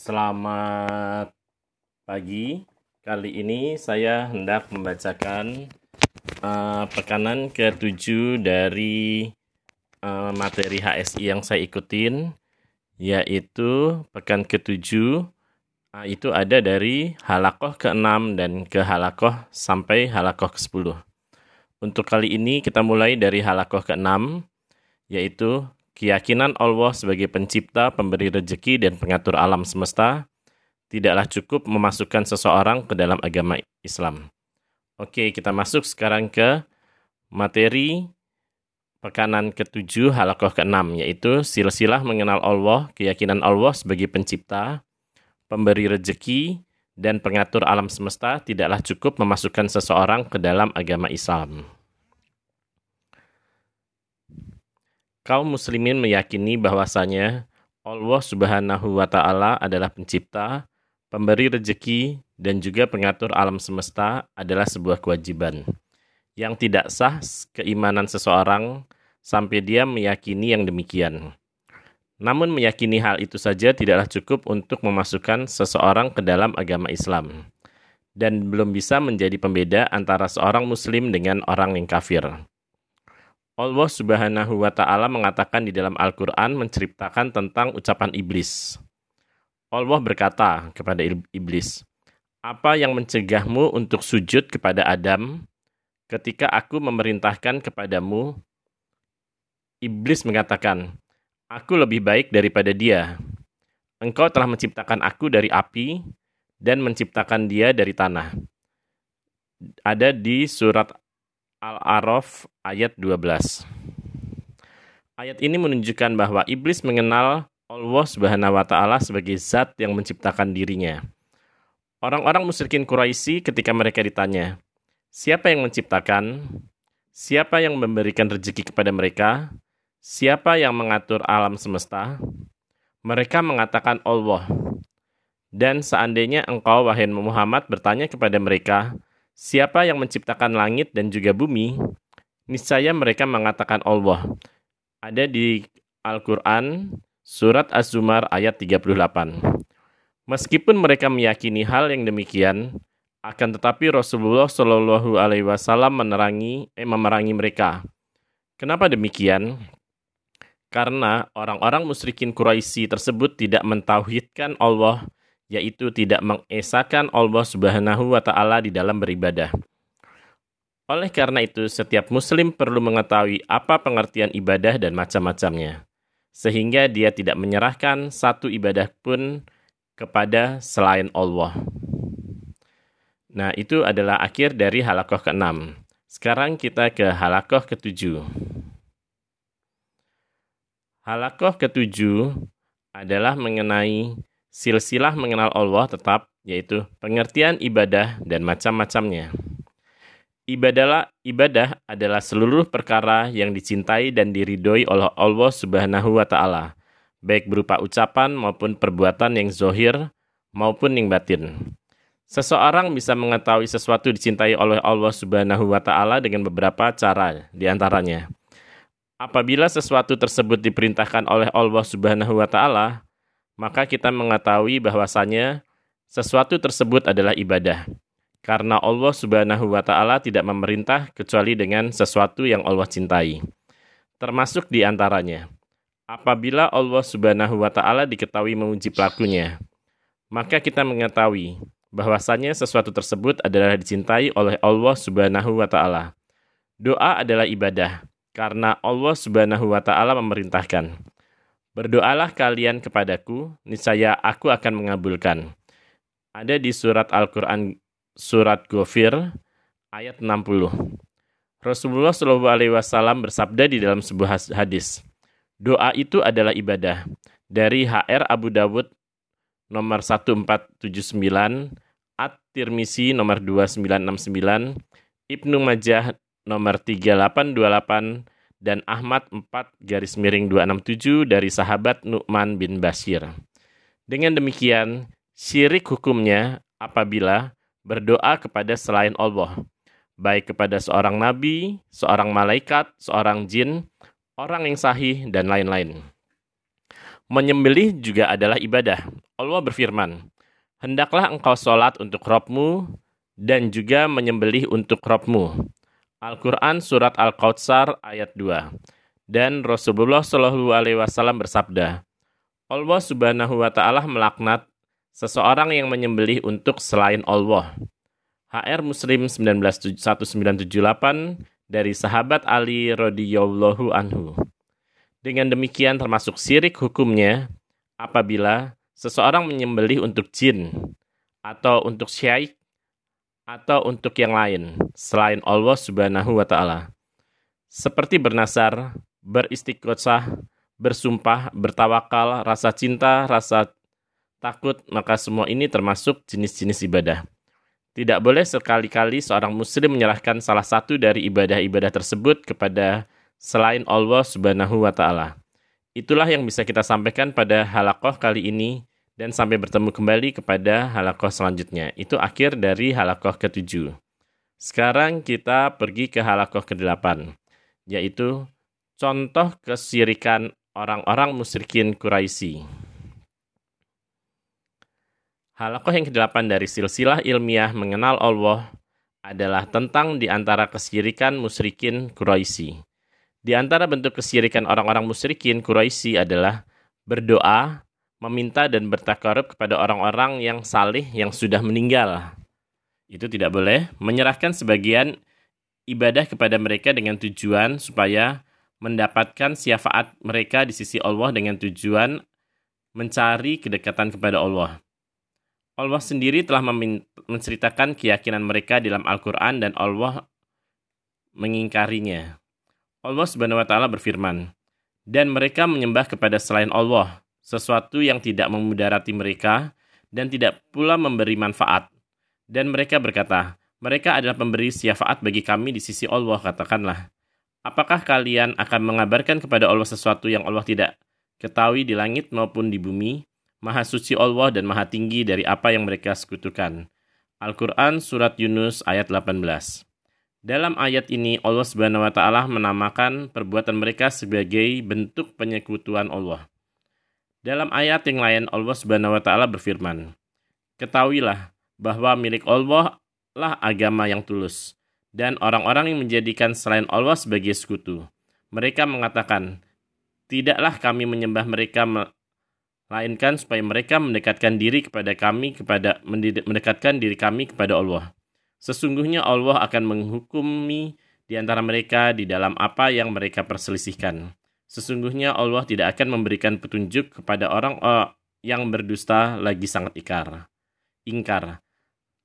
Selamat pagi. Kali ini saya hendak membacakan uh, pekanan ke-7 dari uh, materi HSI yang saya ikutin, yaitu pekan ke-7 uh, itu ada dari halakoh ke-6 dan ke halakoh sampai halakoh ke-10. Untuk kali ini kita mulai dari halakoh ke-6, yaitu Keyakinan Allah sebagai pencipta, pemberi rejeki, dan pengatur alam semesta tidaklah cukup memasukkan seseorang ke dalam agama Islam. Oke, kita masuk sekarang ke materi pekanan ketujuh halakoh keenam, yaitu silsilah mengenal Allah, keyakinan Allah sebagai pencipta, pemberi rejeki, dan pengatur alam semesta tidaklah cukup memasukkan seseorang ke dalam agama Islam. Kaum muslimin meyakini bahwasanya Allah Subhanahu wa taala adalah pencipta, pemberi rejeki dan juga pengatur alam semesta adalah sebuah kewajiban yang tidak sah keimanan seseorang sampai dia meyakini yang demikian. Namun meyakini hal itu saja tidaklah cukup untuk memasukkan seseorang ke dalam agama Islam dan belum bisa menjadi pembeda antara seorang muslim dengan orang yang kafir. Allah Subhanahu wa taala mengatakan di dalam Al-Qur'an menceritakan tentang ucapan iblis. Allah berkata kepada iblis, "Apa yang mencegahmu untuk sujud kepada Adam ketika aku memerintahkan kepadamu?" Iblis mengatakan, "Aku lebih baik daripada dia. Engkau telah menciptakan aku dari api dan menciptakan dia dari tanah." Ada di surat Al-A'raf ayat 12. Ayat ini menunjukkan bahwa iblis mengenal Allah Subhanahu wa taala sebagai zat yang menciptakan dirinya. Orang-orang musyrikin Quraisy ketika mereka ditanya, "Siapa yang menciptakan? Siapa yang memberikan rezeki kepada mereka? Siapa yang mengatur alam semesta?" Mereka mengatakan Allah. Dan seandainya engkau wahai Muhammad bertanya kepada mereka, Siapa yang menciptakan langit dan juga bumi? Niscaya mereka mengatakan Allah. Ada di Al-Quran, surat Az-Zumar ayat 38. Meskipun mereka meyakini hal yang demikian, akan tetapi Rasulullah Shallallahu Alaihi Wasallam menerangi, eh, memerangi mereka. Kenapa demikian? Karena orang-orang musyrikin Quraisy tersebut tidak mentauhidkan Allah yaitu tidak mengesahkan Allah Subhanahu wa taala di dalam beribadah. Oleh karena itu, setiap muslim perlu mengetahui apa pengertian ibadah dan macam-macamnya, sehingga dia tidak menyerahkan satu ibadah pun kepada selain Allah. Nah, itu adalah akhir dari halakoh ke-6. Sekarang kita ke halakoh ke-7. Halakoh ke-7 adalah mengenai silsilah mengenal Allah tetap, yaitu pengertian ibadah dan macam-macamnya. Ibadahlah, ibadah adalah seluruh perkara yang dicintai dan diridhoi oleh Allah Subhanahu wa taala, baik berupa ucapan maupun perbuatan yang zohir maupun yang batin. Seseorang bisa mengetahui sesuatu dicintai oleh Allah Subhanahu wa taala dengan beberapa cara, di antaranya apabila sesuatu tersebut diperintahkan oleh Allah Subhanahu wa taala, maka kita mengetahui bahwasanya sesuatu tersebut adalah ibadah. Karena Allah Subhanahu wa taala tidak memerintah kecuali dengan sesuatu yang Allah cintai. Termasuk di antaranya, apabila Allah Subhanahu wa taala diketahui menguji pelakunya, maka kita mengetahui bahwasanya sesuatu tersebut adalah dicintai oleh Allah Subhanahu wa taala. Doa adalah ibadah karena Allah Subhanahu wa taala memerintahkan. Berdoalah kalian kepadaku, niscaya aku akan mengabulkan. Ada di surat Al-Quran surat Ghafir ayat 60. Rasulullah Shallallahu Alaihi Wasallam bersabda di dalam sebuah hadis, doa itu adalah ibadah. Dari HR Abu Dawud nomor 1479, At-Tirmisi nomor 2969, Ibnu Majah nomor 3828, dan Ahmad 4 garis miring 267 dari sahabat Nu'man bin Bashir. Dengan demikian, syirik hukumnya apabila berdoa kepada selain Allah, baik kepada seorang nabi, seorang malaikat, seorang jin, orang yang sahih, dan lain-lain. Menyembelih juga adalah ibadah. Allah berfirman, Hendaklah engkau sholat untuk Robmu dan juga menyembelih untuk Robmu. Al-Quran Surat Al-Kautsar ayat 2 Dan Rasulullah Shallallahu Alaihi Wasallam bersabda, Allah Subhanahu Wa Taala melaknat seseorang yang menyembelih untuk selain Allah. HR Muslim 1978 dari sahabat Ali radhiyallahu anhu. Dengan demikian termasuk sirik hukumnya apabila seseorang menyembelih untuk jin atau untuk syaik atau untuk yang lain selain Allah Subhanahu wa taala. Seperti bernasar, beristighosah, bersumpah, bertawakal, rasa cinta, rasa takut, maka semua ini termasuk jenis-jenis ibadah. Tidak boleh sekali-kali seorang muslim menyerahkan salah satu dari ibadah-ibadah tersebut kepada selain Allah Subhanahu wa taala. Itulah yang bisa kita sampaikan pada halakoh kali ini dan sampai bertemu kembali kepada halakoh selanjutnya. Itu akhir dari halakoh ketujuh. Sekarang kita pergi ke halakoh ke-8, yaitu contoh kesirikan orang-orang musyrikin Quraisy. Halakoh yang ke-8 dari silsilah ilmiah mengenal Allah adalah tentang di antara kesirikan musyrikin Quraisy. Di antara bentuk kesirikan orang-orang musyrikin Quraisy adalah berdoa meminta dan bertakarub kepada orang-orang yang salih yang sudah meninggal. Itu tidak boleh. Menyerahkan sebagian ibadah kepada mereka dengan tujuan supaya mendapatkan syafaat mereka di sisi Allah dengan tujuan mencari kedekatan kepada Allah. Allah sendiri telah menceritakan keyakinan mereka dalam Al-Quran dan Allah mengingkarinya. Allah Subhanahu wa berfirman, "Dan mereka menyembah kepada selain Allah, sesuatu yang tidak memudarati mereka dan tidak pula memberi manfaat. Dan mereka berkata, mereka adalah pemberi syafaat bagi kami di sisi Allah, katakanlah. Apakah kalian akan mengabarkan kepada Allah sesuatu yang Allah tidak ketahui di langit maupun di bumi? Maha suci Allah dan maha tinggi dari apa yang mereka sekutukan. Al-Quran Surat Yunus ayat 18 Dalam ayat ini Allah taala menamakan perbuatan mereka sebagai bentuk penyekutuan Allah. Dalam ayat yang lain Allah Subhanahu wa taala berfirman, "Ketahuilah bahwa milik Allah lah agama yang tulus dan orang-orang yang menjadikan selain Allah sebagai sekutu. Mereka mengatakan, tidaklah kami menyembah mereka melainkan supaya mereka mendekatkan diri kepada kami kepada mendekatkan diri kami kepada Allah. Sesungguhnya Allah akan menghukumi di antara mereka di dalam apa yang mereka perselisihkan. Sesungguhnya Allah tidak akan memberikan petunjuk kepada orang uh, yang berdusta lagi sangat ikar. Ingkar.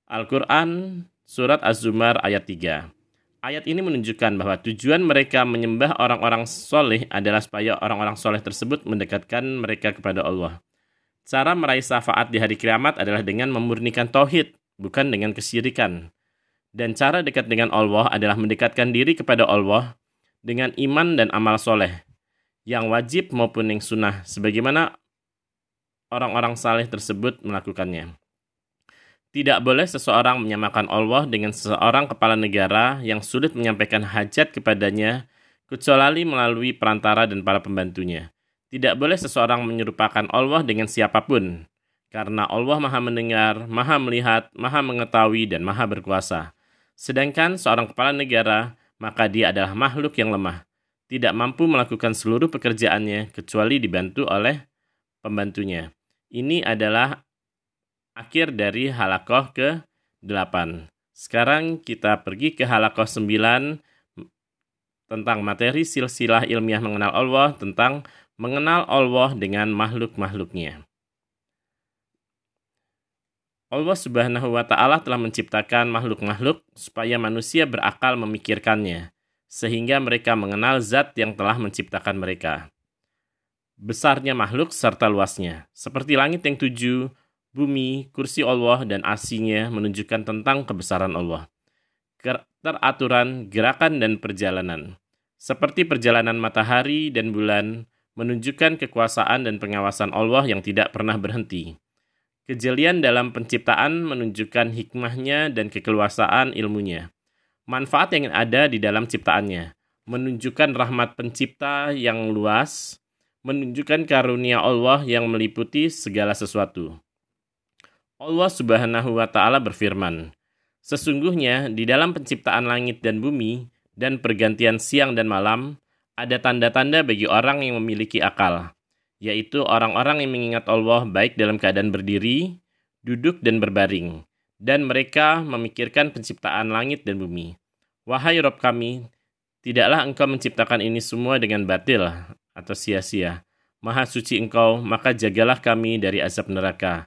Al-Quran Surat Az-Zumar ayat 3. Ayat ini menunjukkan bahwa tujuan mereka menyembah orang-orang soleh adalah supaya orang-orang soleh tersebut mendekatkan mereka kepada Allah. Cara meraih syafaat di hari kiamat adalah dengan memurnikan tauhid, bukan dengan kesyirikan. Dan cara dekat dengan Allah adalah mendekatkan diri kepada Allah dengan iman dan amal soleh, yang wajib maupun yang sunnah, sebagaimana orang-orang saleh tersebut melakukannya. Tidak boleh seseorang menyamakan Allah dengan seseorang kepala negara yang sulit menyampaikan hajat kepadanya, kecuali melalui perantara dan para pembantunya. Tidak boleh seseorang menyerupakan Allah dengan siapa pun, karena Allah maha mendengar, maha melihat, maha mengetahui, dan maha berkuasa. Sedangkan seorang kepala negara, maka dia adalah makhluk yang lemah tidak mampu melakukan seluruh pekerjaannya kecuali dibantu oleh pembantunya. Ini adalah akhir dari halakoh ke-8. Sekarang kita pergi ke halakoh 9 tentang materi silsilah ilmiah mengenal Allah, tentang mengenal Allah dengan makhluk-makhluknya. Allah Subhanahu wa taala telah menciptakan makhluk-makhluk supaya manusia berakal memikirkannya sehingga mereka mengenal zat yang telah menciptakan mereka. Besarnya makhluk serta luasnya, seperti langit yang tujuh, bumi, kursi Allah, dan asinya menunjukkan tentang kebesaran Allah. Teraturan, gerakan, dan perjalanan. Seperti perjalanan matahari dan bulan, menunjukkan kekuasaan dan pengawasan Allah yang tidak pernah berhenti. Kejelian dalam penciptaan menunjukkan hikmahnya dan kekeluasaan ilmunya manfaat yang ada di dalam ciptaannya, menunjukkan rahmat pencipta yang luas, menunjukkan karunia Allah yang meliputi segala sesuatu. Allah Subhanahu wa taala berfirman, Sesungguhnya di dalam penciptaan langit dan bumi dan pergantian siang dan malam ada tanda-tanda bagi orang yang memiliki akal, yaitu orang-orang yang mengingat Allah baik dalam keadaan berdiri, duduk dan berbaring, dan mereka memikirkan penciptaan langit dan bumi. Wahai Rob kami, tidaklah engkau menciptakan ini semua dengan batil atau sia-sia. Maha suci engkau, maka jagalah kami dari azab neraka.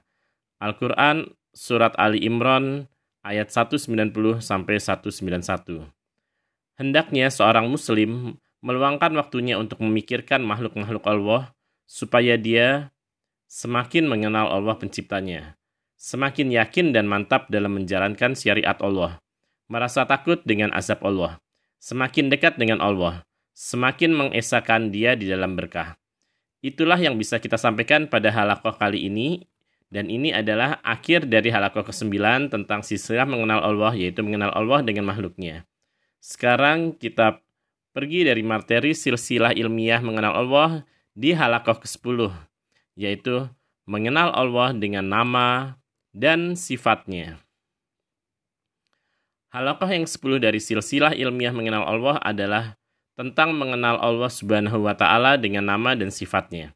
Al-Quran Surat Ali Imran ayat 190 sampai 191. Hendaknya seorang muslim meluangkan waktunya untuk memikirkan makhluk-makhluk Allah supaya dia semakin mengenal Allah penciptanya, semakin yakin dan mantap dalam menjalankan syariat Allah, merasa takut dengan azab Allah, semakin dekat dengan Allah, semakin mengesahkan dia di dalam berkah. Itulah yang bisa kita sampaikan pada halakoh kali ini dan ini adalah akhir dari halakoh ke-9 tentang sisah mengenal Allah, yaitu mengenal Allah dengan makhluknya. Sekarang kita pergi dari materi silsilah ilmiah mengenal Allah di halakoh ke-10, yaitu mengenal Allah dengan nama dan sifatnya. Halakoh yang ke-10 dari silsilah ilmiah mengenal Allah adalah tentang mengenal Allah Subhanahu wa taala dengan nama dan sifatnya.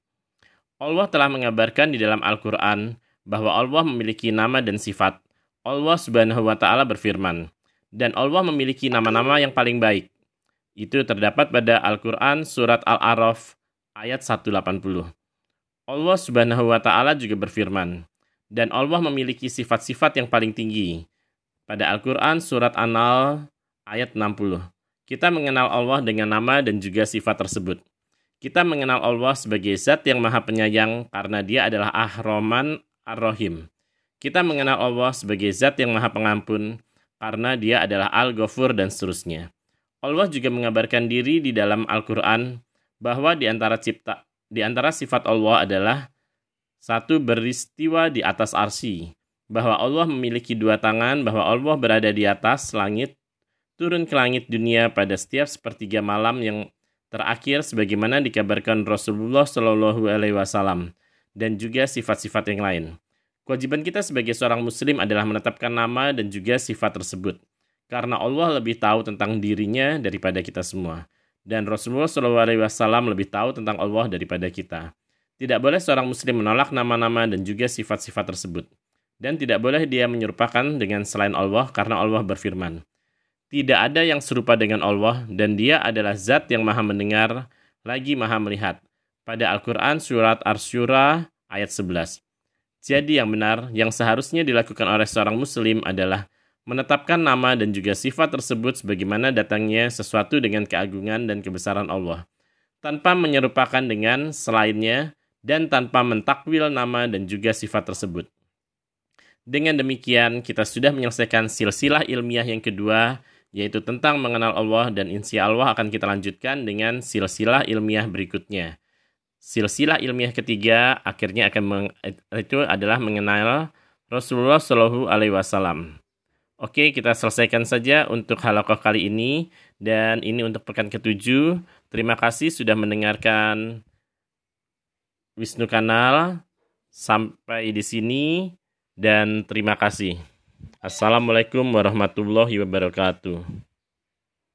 Allah telah mengabarkan di dalam Al-Qur'an bahwa Allah memiliki nama dan sifat. Allah Subhanahu wa taala berfirman, "Dan Allah memiliki nama-nama yang paling baik." Itu terdapat pada Al-Qur'an surat Al-A'raf ayat 180. Allah Subhanahu wa taala juga berfirman, "Dan Allah memiliki sifat-sifat yang paling tinggi." Pada Al-Qur'an surat An-Nahl ayat 60. Kita mengenal Allah dengan nama dan juga sifat tersebut. Kita mengenal Allah sebagai zat yang maha penyayang karena dia adalah ahroman Ar-Rahim. Kita mengenal Allah sebagai zat yang maha pengampun karena dia adalah Al-Ghafur dan seterusnya. Allah juga mengabarkan diri di dalam Al-Quran bahwa di antara cipta di antara sifat Allah adalah satu beristiwa di atas arsi, bahwa Allah memiliki dua tangan, bahwa Allah berada di atas langit, turun ke langit dunia pada setiap sepertiga malam yang terakhir sebagaimana dikabarkan Rasulullah Shallallahu Alaihi Wasallam dan juga sifat-sifat yang lain. Kewajiban kita sebagai seorang muslim adalah menetapkan nama dan juga sifat tersebut. Karena Allah lebih tahu tentang dirinya daripada kita semua. Dan Rasulullah SAW lebih tahu tentang Allah daripada kita. Tidak boleh seorang muslim menolak nama-nama dan juga sifat-sifat tersebut. Dan tidak boleh dia menyerupakan dengan selain Allah karena Allah berfirman. Tidak ada yang serupa dengan Allah dan dia adalah zat yang maha mendengar lagi maha melihat pada Al-Quran Surat Ar-Syura ayat 11. Jadi yang benar, yang seharusnya dilakukan oleh seorang muslim adalah menetapkan nama dan juga sifat tersebut sebagaimana datangnya sesuatu dengan keagungan dan kebesaran Allah, tanpa menyerupakan dengan selainnya dan tanpa mentakwil nama dan juga sifat tersebut. Dengan demikian, kita sudah menyelesaikan silsilah ilmiah yang kedua, yaitu tentang mengenal Allah dan insya Allah akan kita lanjutkan dengan silsilah ilmiah berikutnya silsilah ilmiah ketiga akhirnya akan meng, itu adalah mengenal Rasulullah Shallallahu Alaihi Wasallam. Oke, kita selesaikan saja untuk halakoh kali ini dan ini untuk pekan ketujuh. Terima kasih sudah mendengarkan Wisnu Kanal. Sampai di sini dan terima kasih. Assalamualaikum warahmatullahi wabarakatuh.